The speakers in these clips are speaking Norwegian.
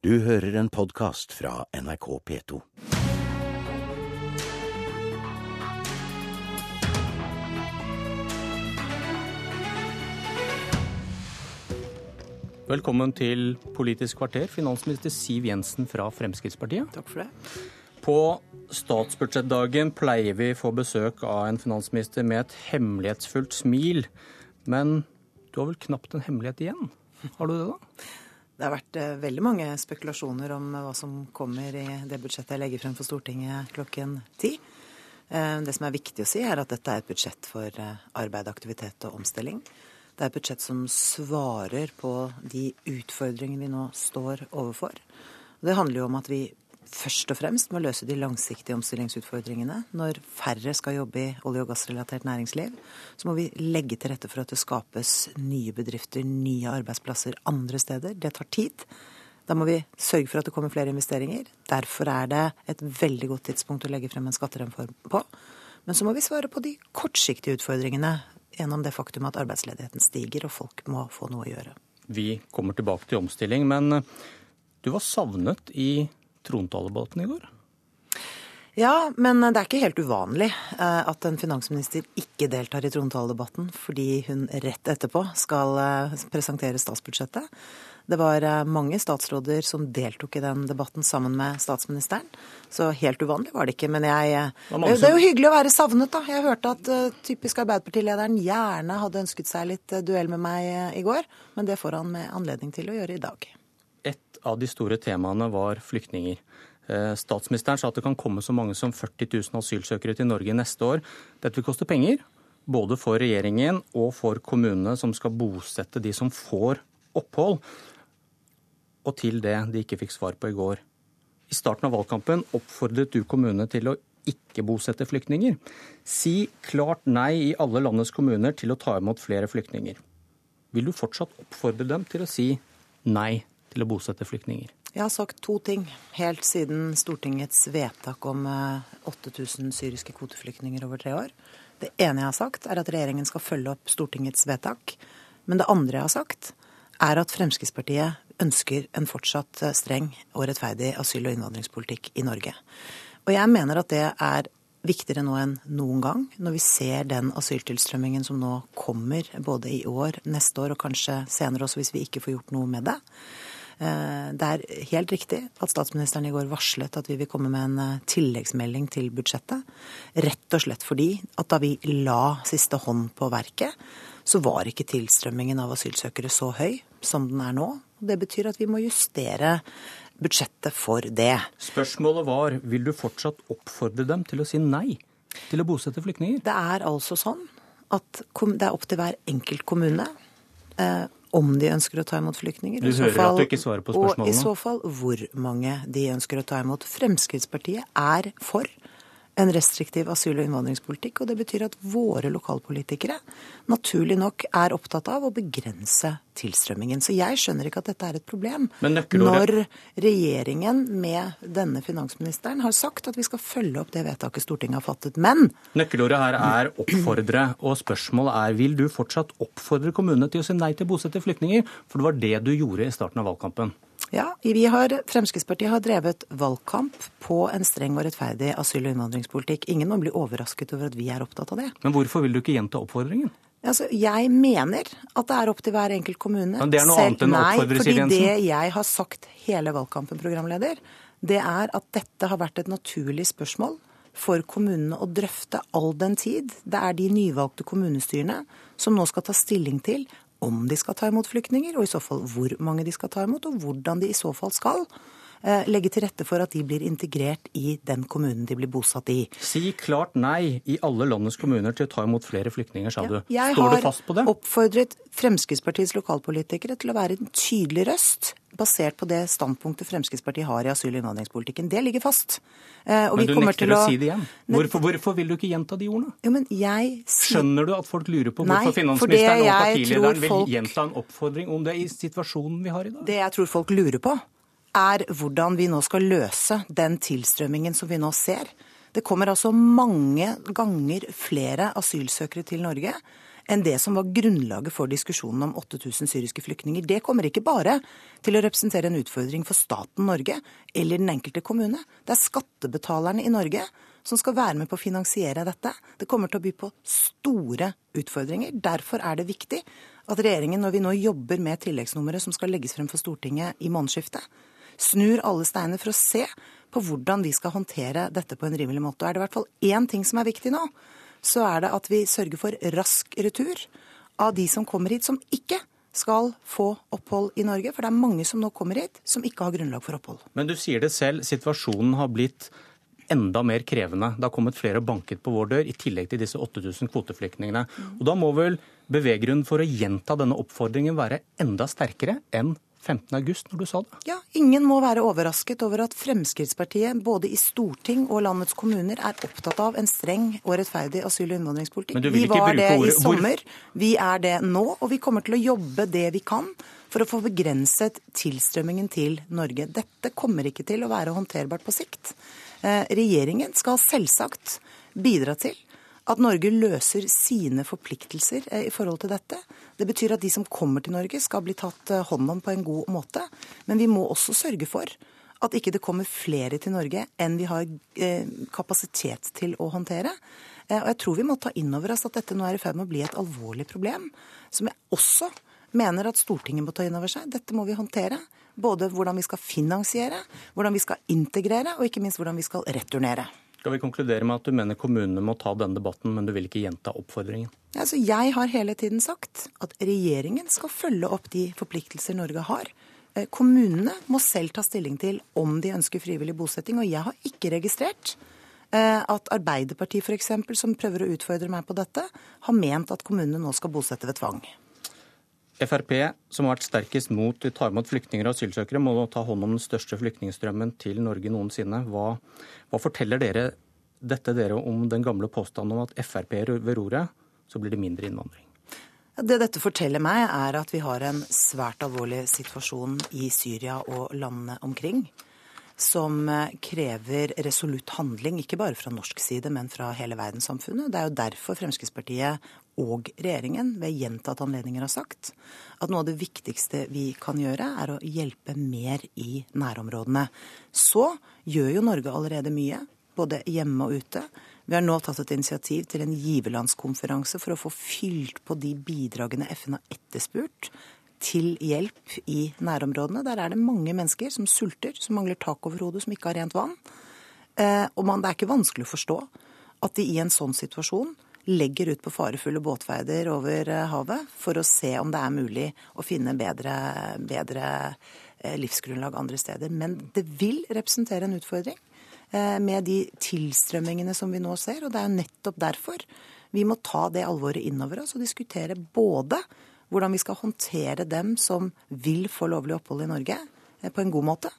Du hører en podkast fra NRK P2. Velkommen til Politisk kvarter, finansminister Siv Jensen fra Fremskrittspartiet. Takk for det. På statsbudsjettdagen pleier vi få besøk av en finansminister med et hemmelighetsfullt smil. Men du har vel knapt en hemmelighet igjen? Har du det, da? Det har vært eh, veldig mange spekulasjoner om hva som kommer i det budsjettet jeg legger frem for Stortinget klokken ti. Eh, det som er viktig å si, er at dette er et budsjett for eh, arbeid, aktivitet og omstilling. Det er et budsjett som svarer på de utfordringene vi nå står overfor. Det handler jo om at vi først og fremst må løse de langsiktige omstillingsutfordringene. Når færre skal jobbe i olje- og gassrelatert næringsliv, så må vi legge til rette for at det skapes nye bedrifter, nye arbeidsplasser andre steder. Det tar tid. Da må vi sørge for at det kommer flere investeringer. Derfor er det et veldig godt tidspunkt å legge frem en skattereform på. Men så må vi svare på de kortsiktige utfordringene gjennom det faktum at arbeidsledigheten stiger og folk må få noe å gjøre. Vi kommer tilbake til omstilling, men du var savnet i trontaledebatten i går? Ja, men det er ikke helt uvanlig eh, at en finansminister ikke deltar i trontaledebatten fordi hun rett etterpå skal eh, presentere statsbudsjettet. Det var eh, mange statsråder som deltok i den debatten sammen med statsministeren. Så helt uvanlig var det ikke. Men jeg, det er jo hyggelig å være savnet, da. Jeg hørte at typisk Arbeiderpartilederen gjerne hadde ønsket seg litt duell med meg i går. Men det får han med anledning til å gjøre i dag. Av de store temaene var flyktninger. Statsministeren sa at det kan komme så mange som 40 000 asylsøkere til Norge neste år. Dette vil koste penger, både for regjeringen og for kommunene som skal bosette de som får opphold. Og til det de ikke fikk svar på i går. I starten av valgkampen oppfordret du kommunene til å ikke bosette flyktninger. Si klart nei i alle landets kommuner til å ta imot flere flyktninger. Vil du fortsatt oppfordre dem til å si nei til å bosette flyktninger? Jeg har sagt to ting helt siden Stortingets vedtak om 8000 syriske kvoteflyktninger over tre år. Det ene jeg har sagt, er at regjeringen skal følge opp Stortingets vedtak. Men det andre jeg har sagt, er at Fremskrittspartiet ønsker en fortsatt streng og rettferdig asyl- og innvandringspolitikk i Norge. Og jeg mener at det er viktigere nå enn noen gang, når vi ser den asyltilstrømmingen som nå kommer både i år, neste år og kanskje senere også hvis vi ikke får gjort noe med det. Det er helt riktig at statsministeren i går varslet at vi vil komme med en tilleggsmelding til budsjettet. Rett og slett fordi at da vi la siste hånd på verket, så var ikke tilstrømmingen av asylsøkere så høy som den er nå. Det betyr at vi må justere budsjettet for det. Spørsmålet var vil du fortsatt oppfordre dem til å si nei til å bosette flyktninger? Det er altså sånn at det er opp til hver enkelt kommune eh, om de ønsker å ta imot flyktninger. Du hører fall, at du ikke svarer på spørsmålene. Og i så fall hvor mange de ønsker å ta imot. Fremskrittspartiet er for en restriktiv asyl- og innvandringspolitikk. Og det betyr at våre lokalpolitikere naturlig nok er opptatt av å begrense tilstrømmingen. Så jeg skjønner ikke at dette er et problem. Når regjeringen med denne finansministeren har sagt at vi skal følge opp det vedtaket Stortinget har fattet. Men Nøkkelordet her er oppfordre. Og spørsmålet er vil du fortsatt oppfordre kommunene til å si nei til å bosette flyktninger? For det var det du gjorde i starten av valgkampen. Ja, vi har, Fremskrittspartiet har drevet valgkamp på en streng og rettferdig asyl- og innvandringspolitikk. Ingen må bli overrasket over at vi er opptatt av det. Men hvorfor vil du ikke gjenta oppfordringen? Altså, jeg mener at det er opp til hver enkelt kommune. Men det er noe Selv, annet enn å oppfordre, Siv Jensen? Nei, fordi det jeg har sagt hele valgkampen, programleder, det er at dette har vært et naturlig spørsmål for kommunene å drøfte all den tid. Det er de nyvalgte kommunestyrene som nå skal ta stilling til om de skal ta imot flyktninger, og i så fall hvor mange de skal ta imot, og hvordan de i så fall skal legge til rette for at de blir integrert i den kommunen de blir bosatt i. Si klart nei i alle landets kommuner til å ta imot flere flyktninger, sa du. Står du fast på det? Jeg har oppfordret Fremskrittspartiets lokalpolitikere til å være en tydelig røst basert på det standpunktet Fremskrittspartiet har i asyl- og innvandringspolitikken. Det ligger fast. Og men du nekter å, å si det igjen. Hvorfor, hvorfor, vil du ikke gjenta de ordene? Jo, men jeg... Skjønner du at folk lurer på hvorfor Nei, finansministeren og partilederen folk... vil gjenta en oppfordring om det i situasjonen vi har i dag? Det jeg tror folk lurer på, er hvordan vi nå skal løse den tilstrømmingen som vi nå ser. Det kommer altså mange ganger flere asylsøkere til Norge enn det som var grunnlaget for diskusjonen om 8000 syriske flyktninger. Det kommer ikke bare til å representere en utfordring for staten Norge eller den enkelte kommune. Det er skattebetalerne i Norge som skal være med på å finansiere dette. Det kommer til å by på store utfordringer. Derfor er det viktig at regjeringen, når vi nå jobber med tilleggsnummeret som skal legges frem for Stortinget i månedsskiftet, snur alle steiner for å se på hvordan vi skal håndtere dette på en rimelig måte. Og er det i hvert fall én ting som er viktig nå, så er det at vi sørger for rask retur av de som kommer hit som ikke skal få opphold i Norge. For det er mange som nå kommer hit som ikke har grunnlag for opphold. Men du sier det selv, situasjonen har blitt enda mer krevende. Det har kommet flere og banket på vår dør, i tillegg til disse 8000 kvoteflyktningene. Og Da må vel beveggrunnen for å gjenta denne oppfordringen være enda sterkere enn 15. august, når du sa det? Ja, Ingen må være overrasket over at Fremskrittspartiet både i storting og landets kommuner er opptatt av en streng og rettferdig asyl- og innvandringspolitikk. Vi var det i sommer, vi er det nå, og vi kommer til å jobbe det vi kan for å få begrenset tilstrømmingen til Norge. Dette kommer ikke til å være håndterbart på sikt. Eh, regjeringen skal selvsagt bidra til at Norge løser sine forpliktelser eh, i forhold til dette. Det betyr at de som kommer til Norge skal bli tatt eh, hånd om på en god måte. Men vi må også sørge for at ikke det kommer flere til Norge enn vi har kapasitet til å håndtere. Og jeg tror vi må ta inn over oss at dette nå er i ferd med å bli et alvorlig problem, som jeg også mener at Stortinget må ta inn over seg. Dette må vi håndtere. Både hvordan vi skal finansiere, hvordan vi skal integrere, og ikke minst hvordan vi skal returnere. Skal vi konkludere med at du mener kommunene må ta denne debatten, men du vil ikke gjenta oppfordringen? Altså, jeg har hele tiden sagt at regjeringen skal følge opp de forpliktelser Norge har. Eh, kommunene må selv ta stilling til om de ønsker frivillig bosetting, og jeg har ikke registrert eh, at Arbeiderpartiet f.eks., som prøver å utfordre meg på dette, har ment at kommunene nå skal bosette ved tvang. Frp, som har vært sterkest mot å ta imot flyktninger og asylsøkere, må nå ta hånd om den største flyktningstrømmen til Norge noensinne. Hva, hva forteller dere dette dere om den gamle påstanden om at Frp er ved roret, så blir det mindre innvandring? Det dette forteller meg, er at vi har en svært alvorlig situasjon i Syria og landene omkring. Som krever resolutt handling, ikke bare fra norsk side, men fra hele verdenssamfunnet. Det er jo derfor Fremskrittspartiet og regjeringen ved gjentatte anledninger har sagt at noe av det viktigste vi kan gjøre, er å hjelpe mer i nærområdene. Så gjør jo Norge allerede mye, både hjemme og ute. Vi har nå tatt et initiativ til en giverlandskonferanse for å få fylt på de bidragene FN har etterspurt til hjelp i nærområdene. Der er det mange mennesker som sulter, som mangler tak over hodet, som ikke har rent vann. Eh, og man, det er ikke vanskelig å forstå at de i en sånn situasjon legger ut på farefulle båtferder over eh, havet for å se om det er mulig å finne bedre, bedre eh, livsgrunnlag andre steder. Men det vil representere en utfordring med de tilstrømmingene som vi nå ser. Og det er nettopp derfor vi må ta det alvoret innover oss og diskutere både hvordan vi skal håndtere dem som vil få lovlig opphold i Norge, på en god måte.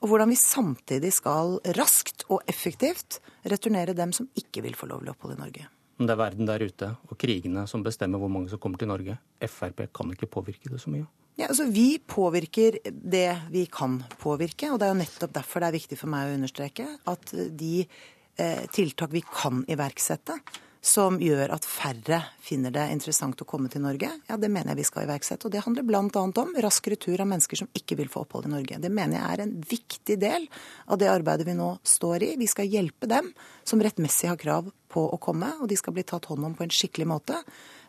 Og hvordan vi samtidig skal raskt og effektivt returnere dem som ikke vil få lovlig opphold i Norge. Men det er verden der ute og krigene som bestemmer hvor mange som kommer til Norge. Frp kan ikke påvirke det så mye. Ja, altså Vi påvirker det vi kan påvirke, og det er jo nettopp derfor det er viktig for meg å understreke at de eh, tiltak vi kan iverksette, som gjør at færre finner det interessant å komme til Norge, ja, det mener jeg vi skal iverksette. Og det handler bl.a. om rask retur av mennesker som ikke vil få opphold i Norge. Det mener jeg er en viktig del av det arbeidet vi nå står i. Vi skal hjelpe dem som rettmessig har krav på å komme, og de skal bli tatt hånd om på en skikkelig måte.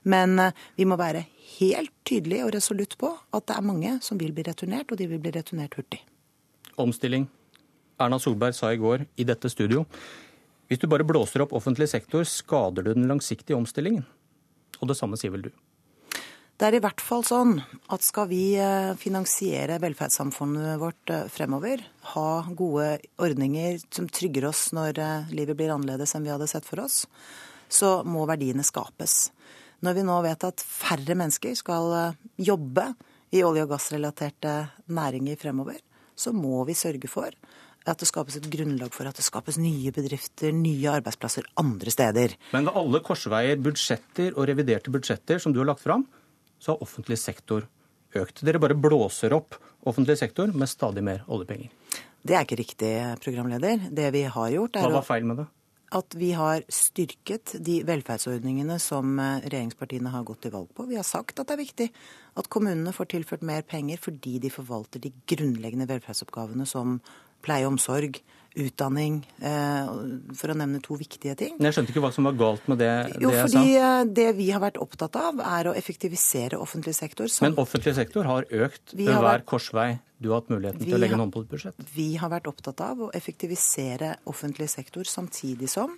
Men eh, vi må være helt tydelige og resolutt på at det er mange som vil bli returnert, og de vil bli returnert hurtig. Omstilling. Erna Solberg sa i går i dette studio hvis du bare blåser opp offentlig sektor, skader du den langsiktige omstillingen. Og det samme sier vel du? Det er i hvert fall sånn at skal vi eh, finansiere velferdssamfunnet vårt eh, fremover, ha gode ordninger som trygger oss når eh, livet blir annerledes enn vi hadde sett for oss, så må verdiene skapes. Når vi nå vet at færre mennesker skal jobbe i olje- og gassrelaterte næringer fremover, så må vi sørge for at det skapes et grunnlag for at det skapes nye bedrifter, nye arbeidsplasser andre steder. Men ved alle korsveier, budsjetter og reviderte budsjetter som du har lagt fram, så har offentlig sektor økt. Dere bare blåser opp offentlig sektor med stadig mer oljepenger. Det er ikke riktig, programleder. Det vi har gjort er Hva var feil med det? at vi har styrket de velferdsordningene som eh, regjeringspartiene har gått til valg på. Vi har sagt at det er viktig at kommunene får tilført mer penger fordi de forvalter de grunnleggende velferdsoppgavene som pleie og omsorg, utdanning, eh, for å nevne to viktige ting. Jeg skjønte ikke hva som var galt med det, jo, det jeg fordi sa. Eh, det vi har vært opptatt av, er å effektivisere offentlig sektor. Men offentlig sektor har økt ved hver vært, korsvei du har hatt muligheten til å legge en hånd på et budsjett? Vi har vært opptatt av å effektivisere offentlig sektor samtidig som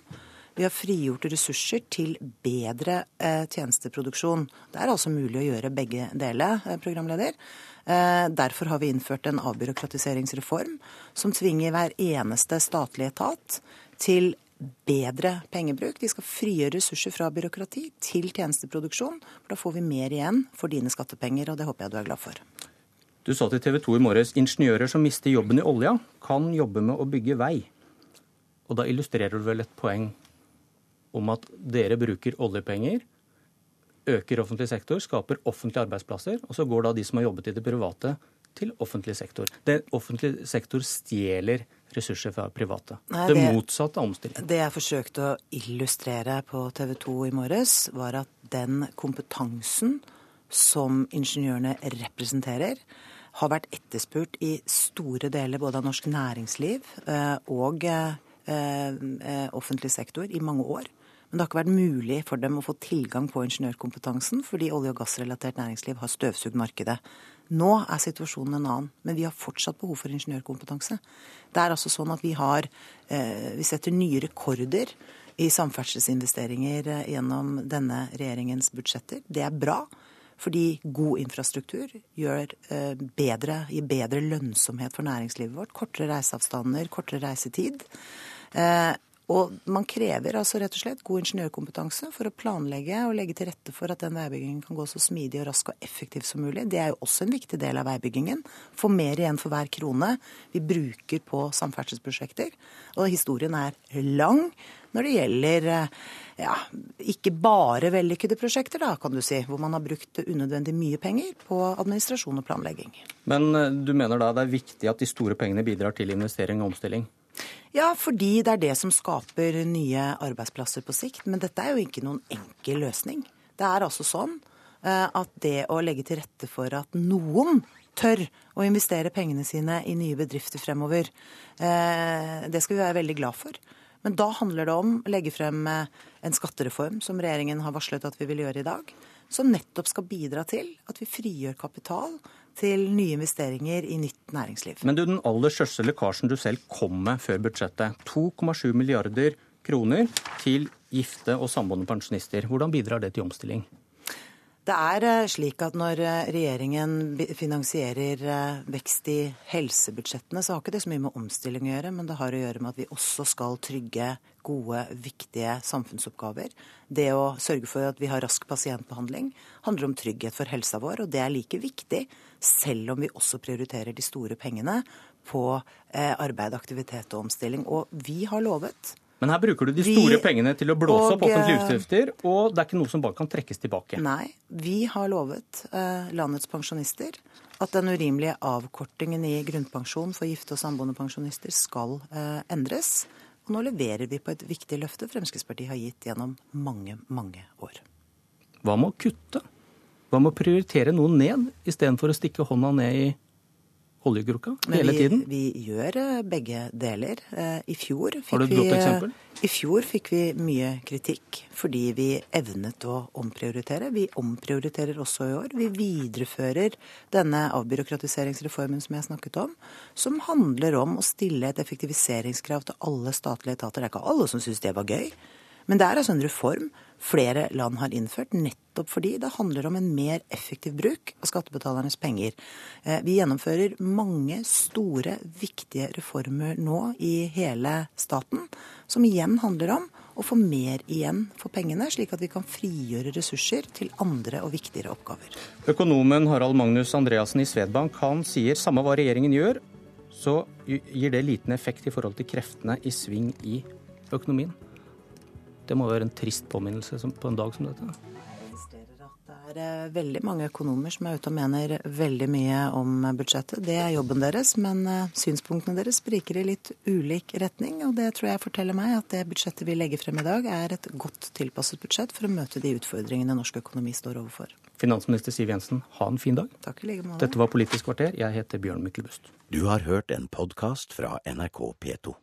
vi har frigjort ressurser til bedre eh, tjenesteproduksjon. Det er altså mulig å gjøre begge deler, eh, programleder. Eh, derfor har vi innført en avbyråkratiseringsreform som tvinger hver eneste statlige etat til bedre pengebruk. De skal frigjøre ressurser fra byråkrati til tjenesteproduksjon. for Da får vi mer igjen for dine skattepenger, og det håper jeg du er glad for. Du sa til TV 2 i morges ingeniører som mister jobben i olja, kan jobbe med å bygge vei. Og da illustrerer du vel et poeng om at dere bruker oljepenger øker offentlig sektor, skaper offentlige arbeidsplasser, og så går da de som har jobbet i det private, til offentlig sektor. Det offentlig sektor stjeler ressurser fra private. Nei, det, det motsatte av omstilling. Det jeg forsøkte å illustrere på TV 2 i morges, var at den kompetansen som ingeniørene representerer, har vært etterspurt i store deler både av norsk næringsliv eh, og eh, eh, offentlig sektor i mange år. Men det har ikke vært mulig for dem å få tilgang på ingeniørkompetansen fordi olje- og gassrelatert næringsliv har støvsugd markedet. Nå er situasjonen en annen, men vi har fortsatt behov for ingeniørkompetanse. Det er altså sånn at vi har eh, Vi setter nye rekorder i samferdselsinvesteringer eh, gjennom denne regjeringens budsjetter. Det er bra. Fordi god infrastruktur gjør eh, bedre, gir bedre lønnsomhet for næringslivet vårt. Kortere reiseavstander, kortere reisetid. Og man krever altså rett og slett god ingeniørkompetanse for å planlegge og legge til rette for at den veibyggingen kan gå så smidig og rask og effektiv som mulig. Det er jo også en viktig del av veibyggingen. Få mer igjen for hver krone vi bruker på samferdselsprosjekter. Og historien er lang når det gjelder ja, ikke bare vellykkede prosjekter, da, kan du si, hvor man har brukt unødvendig mye penger på administrasjon og planlegging. Men eh, du mener da det er viktig at de store pengene bidrar til investering og omstilling? Ja, fordi det er det som skaper nye arbeidsplasser på sikt. Men dette er jo ikke noen enkel løsning. Det er altså sånn eh, at det å legge til rette for at noen tør å investere pengene sine i nye bedrifter fremover, eh, det skal vi være veldig glad for. Men da handler det om å legge frem eh, en skattereform, som regjeringen har varslet at vi vil gjøre i dag, som nettopp skal bidra til at vi frigjør kapital til nye investeringer i nytt næringsliv. Men du, den aller største lekkasjen du selv kom med før budsjettet, 2,7 milliarder kroner til gifte og samboende pensjonister. Hvordan bidrar det til omstilling? Det er eh, slik at når eh, regjeringen finansierer eh, vekst i helsebudsjettene, så har ikke det så mye med omstilling å gjøre, men det har å gjøre med at vi også skal trygge gode, viktige samfunnsoppgaver. Det å sørge for at vi har rask pasientbehandling handler om trygghet for helsa vår, og det er like viktig selv om vi også prioriterer de store pengene på arbeid, aktivitet og omstilling. Og vi har lovet men her bruker du de store vi, pengene til å blåse og, opp offentlige utgifter, og det er ikke noe som bare kan trekkes tilbake. Nei, vi har lovet eh, landets pensjonister at den urimelige avkortingen i grunnpensjon for gifte og samboende pensjonister skal eh, endres. Og nå leverer vi på et viktig løfte Fremskrittspartiet har gitt gjennom mange, mange år. Hva med å kutte? Hva med å prioritere noe ned, istedenfor å stikke hånda ned i oljekrukka hele vi, tiden? Vi gjør eh, begge deler. Eh, I fjor fikk, godt eksempel? I fjor fikk vi mye kritikk fordi vi evnet å omprioritere. Vi omprioriterer også i år. Vi viderefører denne avbyråkratiseringsreformen som jeg snakket om, som handler om å stille et effektiviseringskrav til alle statlige etater. Det er ikke alle som syns det var gøy. Men det er altså en reform flere land har innført, nettopp fordi det handler om en mer effektiv bruk av skattebetalernes penger. Eh, vi gjennomfører mange store, viktige reformer nå i hele staten, som igjen handler om å få mer igjen for pengene, slik at vi kan frigjøre ressurser til andre og viktigere oppgaver. Økonomen Harald Magnus Andreassen i Svedbank han sier samme hva regjeringen gjør, så gir det liten effekt i forhold til kreftene i sving i økonomien. Det må være en trist påminnelse på en dag som dette? Det er veldig mange økonomer som er ute og mener veldig mye om budsjettet. Det er jobben deres, men eh, synspunktene deres spriker i litt ulik retning. Og det tror jeg forteller meg at det budsjettet vi legger frem i dag, er et godt tilpasset budsjett for å møte de utfordringene norsk økonomi står overfor. Finansminister Siv Jensen, ha en fin dag. Takk i like måte. Dette var Politisk kvarter. Jeg heter Bjørn Myklebust. Du har hørt en podkast fra NRK P2.